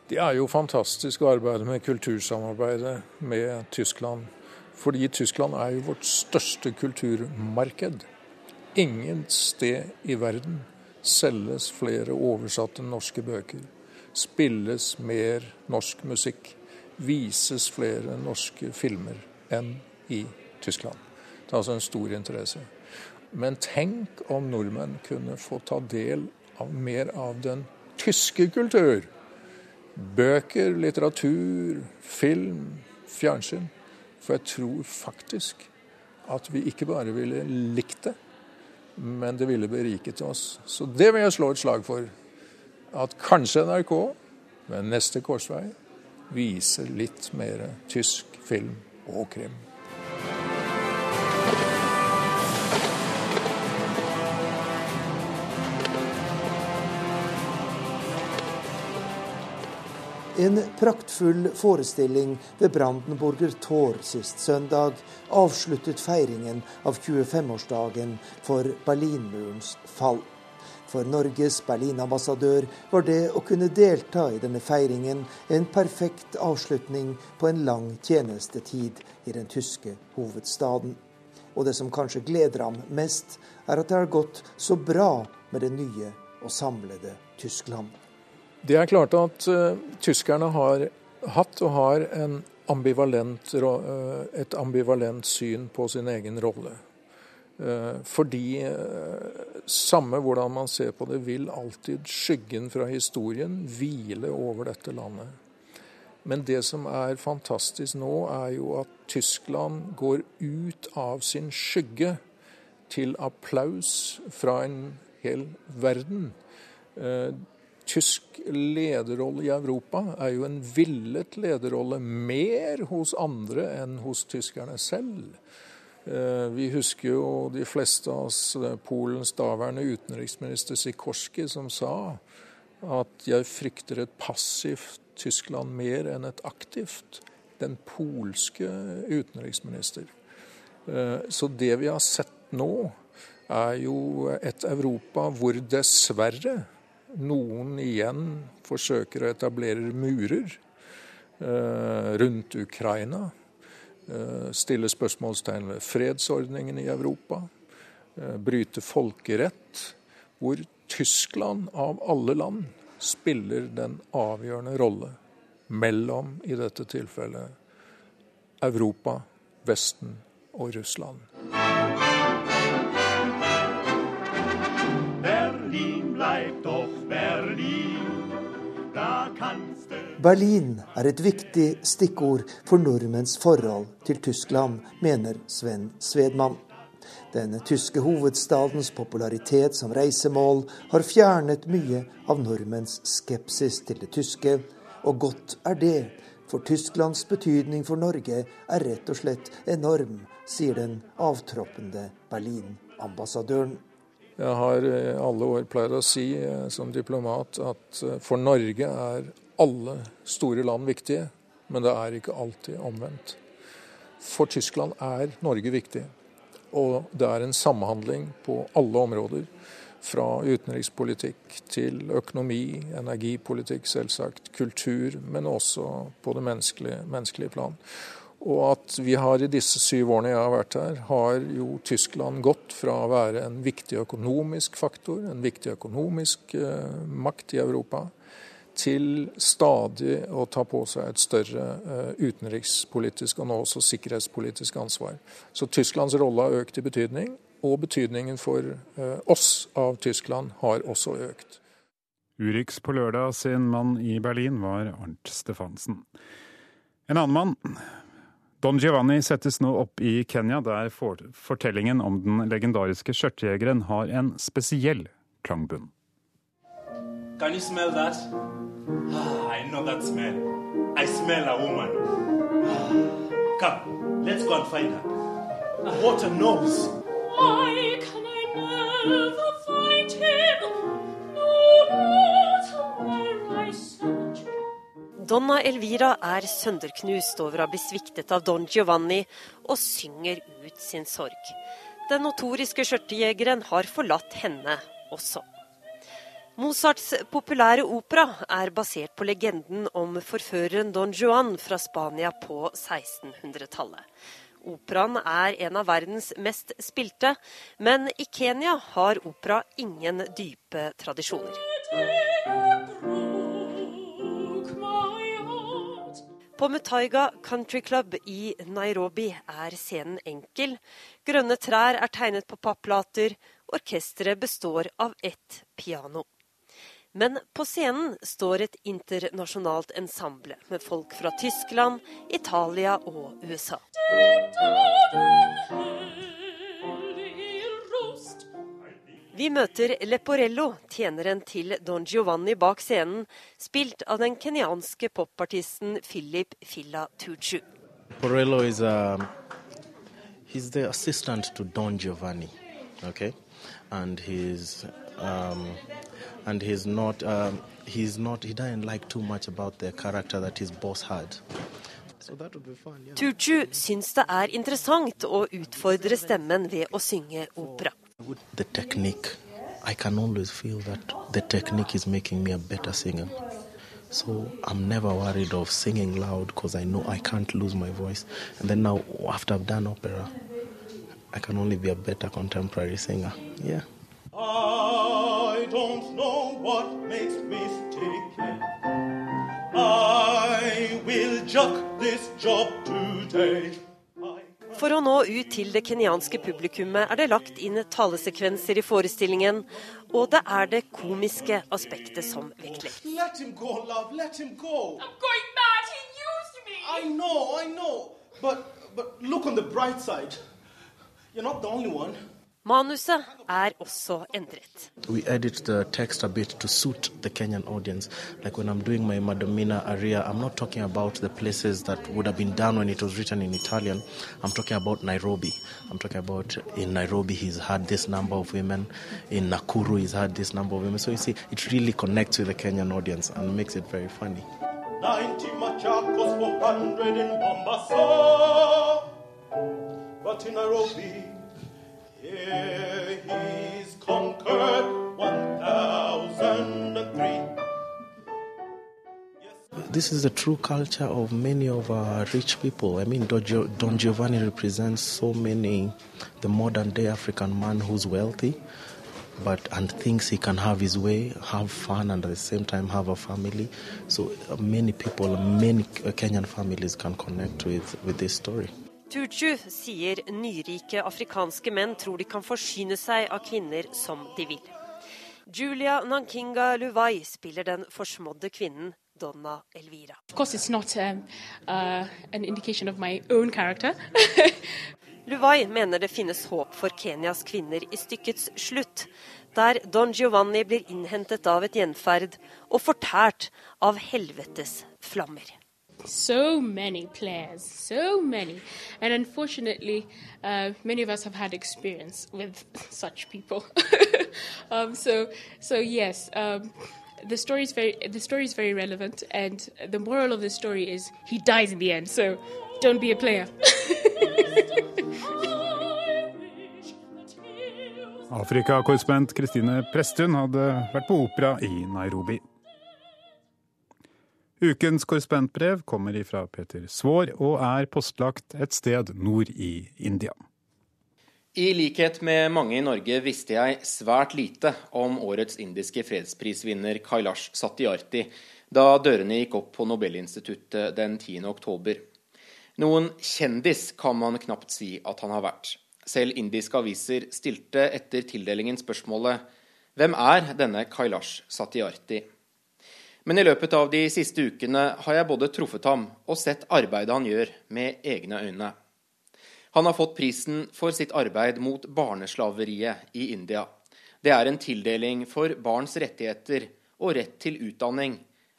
Det er jo fantastisk å arbeide med kultursamarbeidet med Tyskland fordi Tyskland er jo vårt største kulturmarked. Ingen sted i verden selges flere oversatte norske bøker. Spilles mer norsk musikk. Vises flere norske filmer enn i Tyskland. Det er altså en stor interesse. Men tenk om nordmenn kunne få ta del av mer av den tyske kultur. Bøker, litteratur, film, fjernsyn. For jeg tror faktisk at vi ikke bare ville likt det, men det ville beriket oss. Så det vil jeg slå et slag for. At kanskje NRK ved neste korsvei viser litt mer tysk film og krim.
En praktfull forestilling ved Brandenburger Tor sist søndag avsluttet feiringen av 25-årsdagen for Berlinmurens fall. For Norges Berlin-ambassadør var det å kunne delta i denne feiringen en perfekt avslutning på en lang tjenestetid i den tyske hovedstaden. Og det som kanskje gleder ham mest, er at det har gått så bra med det nye og samlede Tyskland.
Det er klart at uh, tyskerne har hatt og har ambivalent, uh, et ambivalent syn på sin egen rolle. Fordi samme hvordan man ser på det, vil alltid skyggen fra historien hvile over dette landet. Men det som er fantastisk nå, er jo at Tyskland går ut av sin skygge til applaus fra en hel verden. Tysk lederrolle i Europa er jo en villet lederrolle mer hos andre enn hos tyskerne selv. Eh, vi husker jo de fleste av oss eh, Polens daværende utenriksminister Sikorski som sa at jeg frykter et passivt Tyskland mer enn et aktivt. Den polske utenriksminister. Eh, så det vi har sett nå, er jo et Europa hvor dessverre noen igjen forsøker å etablere murer rundt Ukraina. Eh, stille spørsmålstegn ved fredsordningen i Europa, eh, bryte folkerett, hvor Tyskland av alle land spiller den avgjørende rolle mellom, i dette tilfellet, Europa, Vesten og Russland.
Berlin bleibt Berlin er et viktig stikkord for nordmenns forhold til Tyskland, mener Sven Svedmann. Den tyske hovedstadens popularitet som reisemål har fjernet mye av nordmenns skepsis til det tyske, og godt er det, for Tysklands betydning for Norge er rett og slett enorm, sier den avtroppende Berlin-ambassadøren.
Jeg har i alle år pleid å si eh, som diplomat at eh, for Norge er alle store land viktige, men det er ikke alltid omvendt. For Tyskland er Norge viktig, og det er en samhandling på alle områder. Fra utenrikspolitikk til økonomi, energipolitikk selvsagt, kultur, men også på det menneskelige, menneskelige plan. Og at vi har i disse syv årene jeg har vært her, har jo Tyskland gått fra å være en viktig økonomisk faktor, en viktig økonomisk eh, makt i Europa, til stadig å ta på seg et større uh, utenrikspolitisk og nå også sikkerhetspolitisk ansvar. Så Tysklands rolle har økt i betydning, og betydningen for uh, oss av Tyskland har også økt.
Urix på lørdag sin mann i Berlin var Arnt Stefansen. En annen mann, Don Giovanni, settes nå opp i Kenya, der fortellingen om den legendariske skjørtejegeren har en spesiell klangbunn.
Can you smell that? Ah, I know that smell. I smell a woman. Come, let's go and find her. What a nose! Why can I never find him? No matter where I search.
Donna Elvira er sønderknust over å bli sviktet av Don Giovanni, og synger ut sin sorg. Den notoriske skjørtejegeren har forlatt henne også. Mozarts populære opera er basert på legenden om forføreren Don Juan fra Spania på 1600-tallet. Operaen er en av verdens mest spilte, men i Kenya har opera ingen dype tradisjoner. På Mutaiga Country Club i Nairobi er scenen enkel. Grønne trær er tegnet på papplater. Orkesteret består av ett piano. Men på scenen står et internasjonalt ensemble med folk fra Tyskland, Italia og USA. Vi møter Leporello, tjeneren til Don Giovanni bak scenen, spilt av den kenyanske popartisten Philip Filla Tuchu.
Porello a, he's the assistant to Don Giovanni, okay? And he's um, and he's not um, he's not he doesn't like too much about the character that his boss had.
So fun, yeah. Tuchu syns det er interessant å utfordre stemmen ved å synge opera.
The technique, I can always feel that the technique is making me a better singer. So I'm never worried of singing loud because I know I can't lose my voice. And then now, after I've done opera, I can only be a better contemporary singer. Yeah. I don't know what makes me sticky. I will juck this job today.
For å nå ut til det kenyanske publikummet er det lagt inn talesekvenser i forestillingen, og det er det komiske aspektet som vektlegges.
Let him go, love. Let him go. I'm going mad. He used me. I know, I know. But, but look on the bright side. You're not the only one.
Manuset er også endret.
We edit the text a bit to suit the Kenyan audience. Like when I'm doing my Madomina aria, I'm not talking about the places that would have been done when it was written in Italian. I'm talking about Nairobi. I'm talking about in Nairobi, he's had this number of women. In Nakuru, he's had this number of women. So you see, it really connects with the Kenyan audience and makes it very funny.
90 Machakos, 400 in Mombasa. But in Nairobi,
This is the true culture of many of our rich people. I mean, Don Giovanni represents so many, the modern day African man who's wealthy, but and thinks he can have his way, have fun, and at the same time have a family. So uh, many people, many Kenyan families can connect with, with this story.
Tutu sier nyrike afrikanske menn tror de kan forsyne seg av kvinner som de vil. Julia Nankinga Luvai spiller den forsmådde kvinnen Donna Elvira.
Not um, uh, an indication of my own. [laughs]
Luvai mener det finnes håp for Kenyas kvinner i stykkets slutt, der Don Giovanni blir innhentet av et gjenferd og fortært av helvetes flammer.
So many players, so many. And unfortunately, uh, many of us have had experience with such people. [laughs] um, so, so yes, um, the story is very the story is very relevant, and the moral of the story is he dies in the end. So, don't be a player. [laughs]
Afrikakorrespondent Kristine Presttun hadde vært på opera i Nairobi. Ukens korrespondentbrev kommer ifra Peter Svaar og er postlagt et sted nord i India.
I likhet med mange i Norge visste jeg svært lite om årets indiske fredsprisvinner Kailash Satyarthi da dørene gikk opp på Nobelinstituttet den 10. oktober. Noen kjendis kan man knapt si at han har vært. Selv indiske aviser stilte etter tildelingen spørsmålet Hvem er denne Kailash Satyarthi? Men i løpet av de siste ukene har jeg både truffet ham og sett arbeidet han gjør, med egne øyne. Han har fått prisen for sitt arbeid mot barneslaveriet i India. Det er en tildeling for barns rettigheter og rett til utdanning,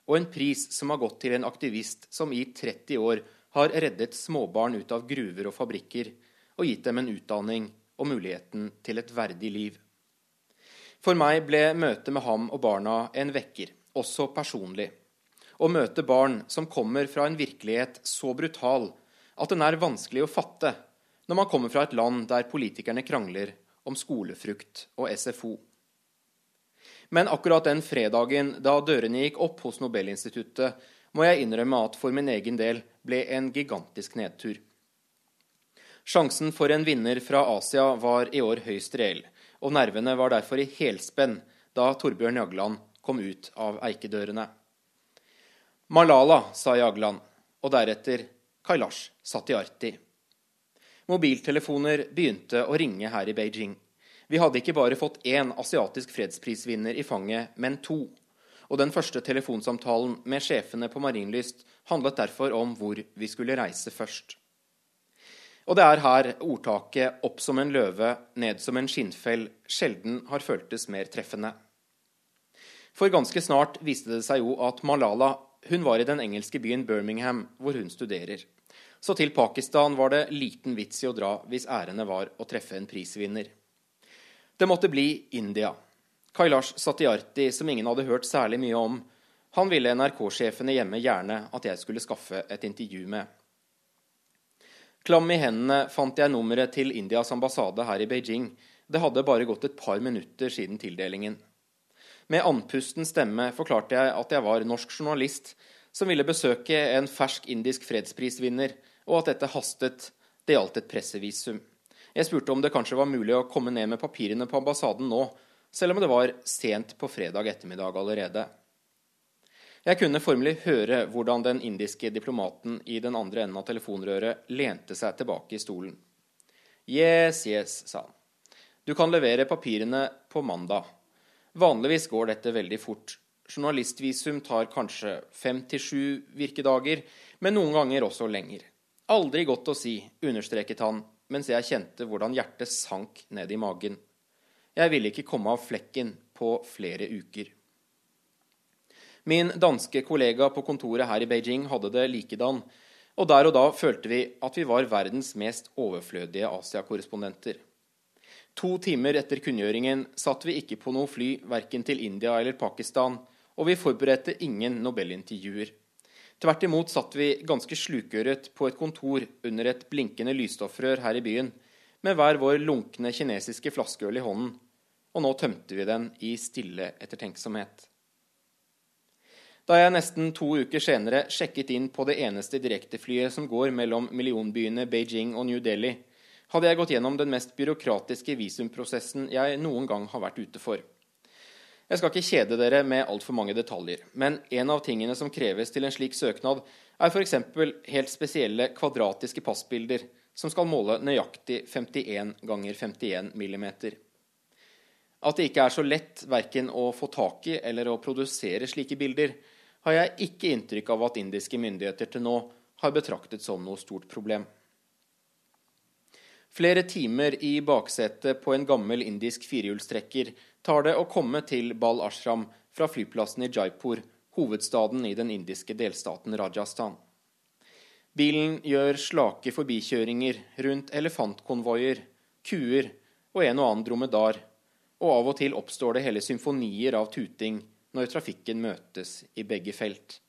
og en pris som har gått til en aktivist som i 30 år har reddet småbarn ut av gruver og fabrikker og gitt dem en utdanning og muligheten til et verdig liv. For meg ble møtet med ham og barna en vekker, også personlig. Å møte barn som kommer fra en virkelighet så brutal at den er vanskelig å fatte når man kommer fra et land der politikerne krangler om skolefrukt og SFO. Men akkurat den fredagen da dørene gikk opp hos Nobelinstituttet, må jeg innrømme at for min egen del ble en gigantisk nedtur. Sjansen for en vinner fra Asia var i år høyst reell, og nervene var derfor i helspenn da Torbjørn Jagland kom ut av eikedørene. Malala, sa Jagland, og deretter Kailash Satyarti. Mobiltelefoner begynte å ringe her i Beijing. Vi hadde ikke bare fått én asiatisk fredsprisvinner i fanget, men to. Og den første telefonsamtalen med sjefene på Marienlyst handlet derfor om hvor vi skulle reise først. Og det er her ordtaket 'opp som en løve, ned som en skinnfell' sjelden har føltes mer treffende. For ganske snart viste det seg jo at Malala hun var i den engelske byen Birmingham, hvor hun studerer. Så til Pakistan var det liten vits i å dra hvis ærende var å treffe en prisvinner. Det måtte bli India. Kailash Satyarthi, som ingen hadde hørt særlig mye om, han ville NRK-sjefene hjemme gjerne at jeg skulle skaffe et intervju med. Klam i hendene fant jeg nummeret til Indias ambassade her i Beijing. Det hadde bare gått et par minutter siden tildelingen. Med andpusten stemme forklarte jeg at jeg var norsk journalist som ville besøke en fersk indisk fredsprisvinner, og at dette hastet. Det gjaldt et pressevisum. Jeg spurte om det kanskje var mulig å komme ned med papirene på ambassaden nå, selv om det var sent på fredag ettermiddag allerede. Jeg kunne formelig høre hvordan den indiske diplomaten i den andre enden av telefonrøret lente seg tilbake i stolen. Yes, yes, sa han. Du kan levere papirene på mandag. Vanligvis går dette veldig fort. Journalistvisum tar kanskje fem til sju virkedager, men noen ganger også lenger. Aldri godt å si, understreket han mens jeg kjente hvordan hjertet sank ned i magen. Jeg ville ikke komme av flekken på flere uker. Min danske kollega på kontoret her i Beijing hadde det likedan, og der og da følte vi at vi var verdens mest overflødige Asia-korrespondenter. To timer etter kunngjøringen satt vi ikke på noe fly verken til India eller Pakistan, og vi forberedte ingen Nobelintervjuer. Tvert imot satt vi ganske slukøret på et kontor under et blinkende lysstoffrør her i byen, med hver vår lunkne kinesiske flaskeøl i hånden, og nå tømte vi den i stille ettertenksomhet. Da jeg nesten to uker senere sjekket inn på det eneste direkteflyet som går mellom millionbyene Beijing og New Delhi, hadde jeg gått gjennom den mest byråkratiske visumprosessen jeg noen gang har vært ute for. Jeg skal ikke kjede dere med altfor mange detaljer, men en av tingene som kreves til en slik søknad, er f.eks. helt spesielle kvadratiske passbilder som skal måle nøyaktig 51 ganger 51 millimeter. At det ikke er så lett verken å få tak i eller å produsere slike bilder, har jeg ikke inntrykk av at indiske myndigheter til nå har betraktet som noe stort problem. Flere timer i baksetet på en gammel indisk firehjulstrekker tar det å komme til Bal Ashram fra flyplassen i Jaipur, hovedstaden i den indiske delstaten Rajasthan. Bilen gjør slake forbikjøringer rundt elefantkonvoier, kuer og en og annen dromedar, og av og til oppstår det hele symfonier av tuting når trafikken møtes i begge felt.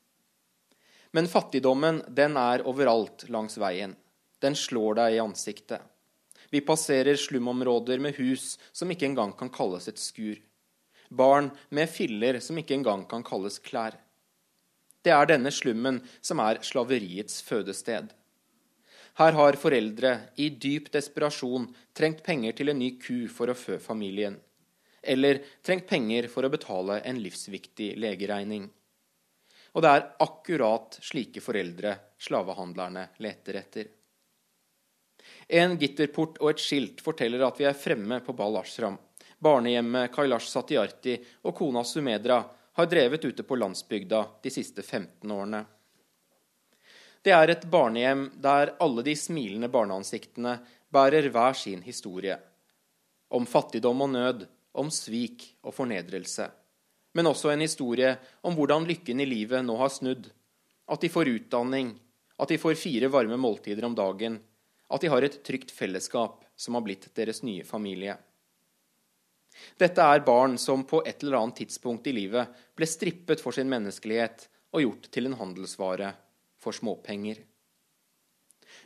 Men fattigdommen, den er overalt langs veien. Den slår deg i ansiktet. Vi passerer slumområder med hus som ikke engang kan kalles et skur. Barn med filler som ikke engang kan kalles klær. Det er denne slummen som er slaveriets fødested. Her har foreldre i dyp desperasjon trengt penger til en ny ku for å fø familien. Eller trengt penger for å betale en livsviktig legeregning. Og det er akkurat slike foreldre slavehandlerne leter etter. En gitterport og et skilt forteller at vi er fremme på Bal Ashram. Barnehjemmet Kailash Satyarti og kona Sumedra har drevet ute på landsbygda de siste 15 årene. Det er et barnehjem der alle de smilende barneansiktene bærer hver sin historie. Om fattigdom og nød, om svik og fornedrelse. Men også en historie om hvordan lykken i livet nå har snudd. At de får utdanning, at de får fire varme måltider om dagen, at de har et trygt fellesskap som har blitt deres nye familie. Dette er barn som på et eller annet tidspunkt i livet ble strippet for sin menneskelighet og gjort til en handelsvare for småpenger.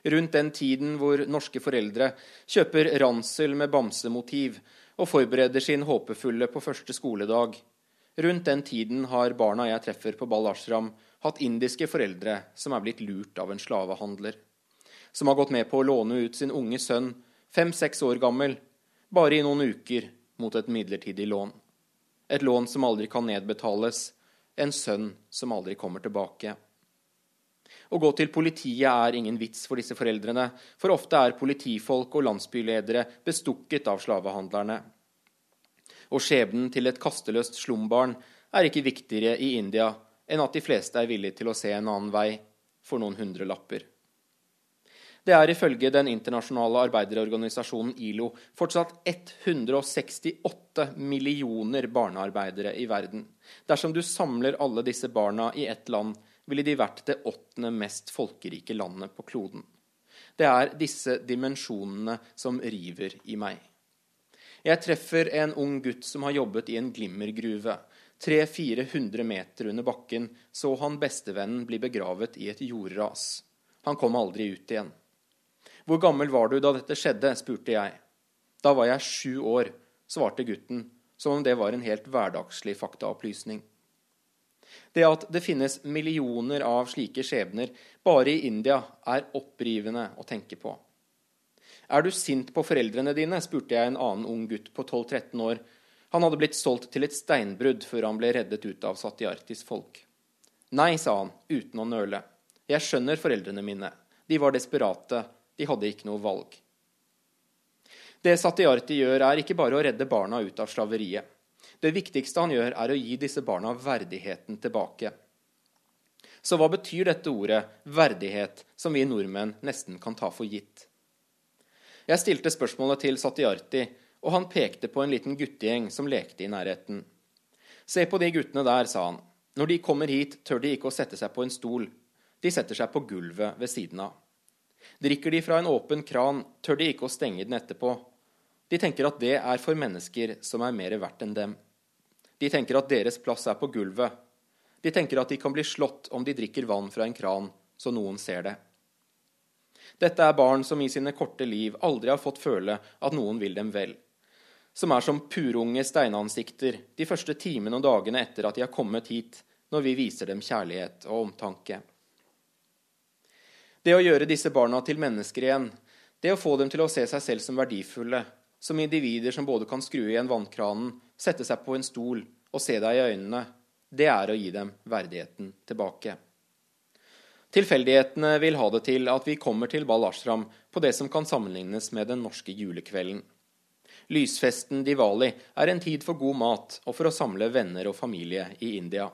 Rundt den tiden hvor norske foreldre kjøper ransel med bamsemotiv og forbereder sin håpefulle på første skoledag, rundt den tiden har barna jeg treffer på Bal Ashram, hatt indiske foreldre som er blitt lurt av en slavehandler som har gått med på å låne ut sin unge sønn, fem-seks år gammel, bare i noen uker mot et midlertidig lån. Et lån som aldri kan nedbetales, en sønn som aldri kommer tilbake. Å gå til politiet er ingen vits for disse foreldrene, for ofte er politifolk og landsbyledere bestukket av slavehandlerne. Og skjebnen til et kasteløst slumbarn er ikke viktigere i India enn at de fleste er villige til å se en annen vei for noen hundrelapper. Det er ifølge den internasjonale arbeiderorganisasjonen ILO fortsatt 168 millioner barnearbeidere i verden. Dersom du samler alle disse barna i ett land, ville de vært det åttende mest folkerike landet på kloden. Det er disse dimensjonene som river i meg. Jeg treffer en ung gutt som har jobbet i en glimmergruve. 300-400 meter under bakken så han bestevennen bli begravet i et jordras. Han kom aldri ut igjen. Hvor gammel var du da dette skjedde? spurte jeg. Da var jeg sju år, svarte gutten, som om det var en helt hverdagslig faktaopplysning. Det at det finnes millioner av slike skjebner bare i India, er opprivende å tenke på. Er du sint på foreldrene dine? spurte jeg en annen ung gutt på 12-13 år. Han hadde blitt solgt til et steinbrudd før han ble reddet ut av Satyartis folk. Nei, sa han uten å nøle. Jeg skjønner foreldrene mine. De var desperate de hadde ikke noe valg. Det Satyarti gjør, er ikke bare å redde barna ut av slaveriet. Det viktigste han gjør, er å gi disse barna verdigheten tilbake. Så hva betyr dette ordet verdighet, som vi nordmenn nesten kan ta for gitt? Jeg stilte spørsmålet til Satyarti, og han pekte på en liten guttegjeng som lekte i nærheten. Se på de guttene der, sa han. Når de kommer hit, tør de ikke å sette seg på en stol. De setter seg på gulvet ved siden av. Drikker de fra en åpen kran, tør de ikke å stenge den etterpå. De tenker at det er for mennesker som er mer verdt enn dem. De tenker at deres plass er på gulvet. De tenker at de kan bli slått om de drikker vann fra en kran, så noen ser det. Dette er barn som i sine korte liv aldri har fått føle at noen vil dem vel. Som er som purunge steinansikter de første timene og dagene etter at de har kommet hit, når vi viser dem kjærlighet og omtanke. Det å gjøre disse barna til mennesker igjen, det å få dem til å se seg selv som verdifulle, som individer som både kan skru igjen vannkranen, sette seg på en stol og se deg i øynene, det er å gi dem verdigheten tilbake. Tilfeldighetene vil ha det til at vi kommer til Bal Ashram på det som kan sammenlignes med den norske julekvelden. Lysfesten Diwali er en tid for god mat og for å samle venner og familie i India.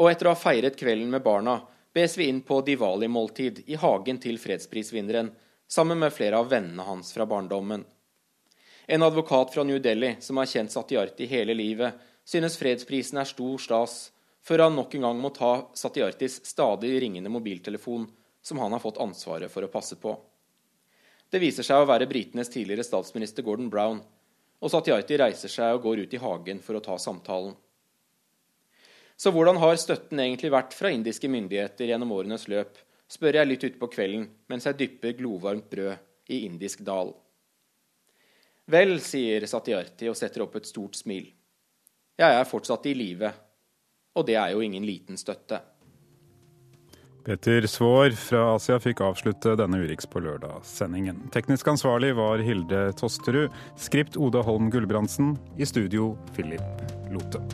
Og etter å ha feiret kvelden med barna bes vi inn på Diwali-måltid i hagen til fredsprisvinneren sammen med flere av vennene hans fra barndommen. En advokat fra New Delhi som har kjent Satyarti hele livet, synes fredsprisen er stor stas før han nok en gang må ta Satyartis stadig ringende mobiltelefon, som han har fått ansvaret for å passe på. Det viser seg å være britenes tidligere statsminister Gordon Brown, og Satyarti reiser seg og går ut i hagen for å ta samtalen. Så hvordan har støtten egentlig vært fra indiske myndigheter gjennom årenes løp, spør jeg litt utpå kvelden mens jeg dypper glovarmt brød i indisk dal. Vel, sier Satyarti og setter opp et stort smil. Jeg er fortsatt i live og det er jo ingen liten støtte.
Peter Svaar fra Asia fikk avslutte denne Urix på lørdag-sendingen. Teknisk ansvarlig var Hilde Tosterud. Skript Oda Holm Gulbrandsen. I studio Philip Lote.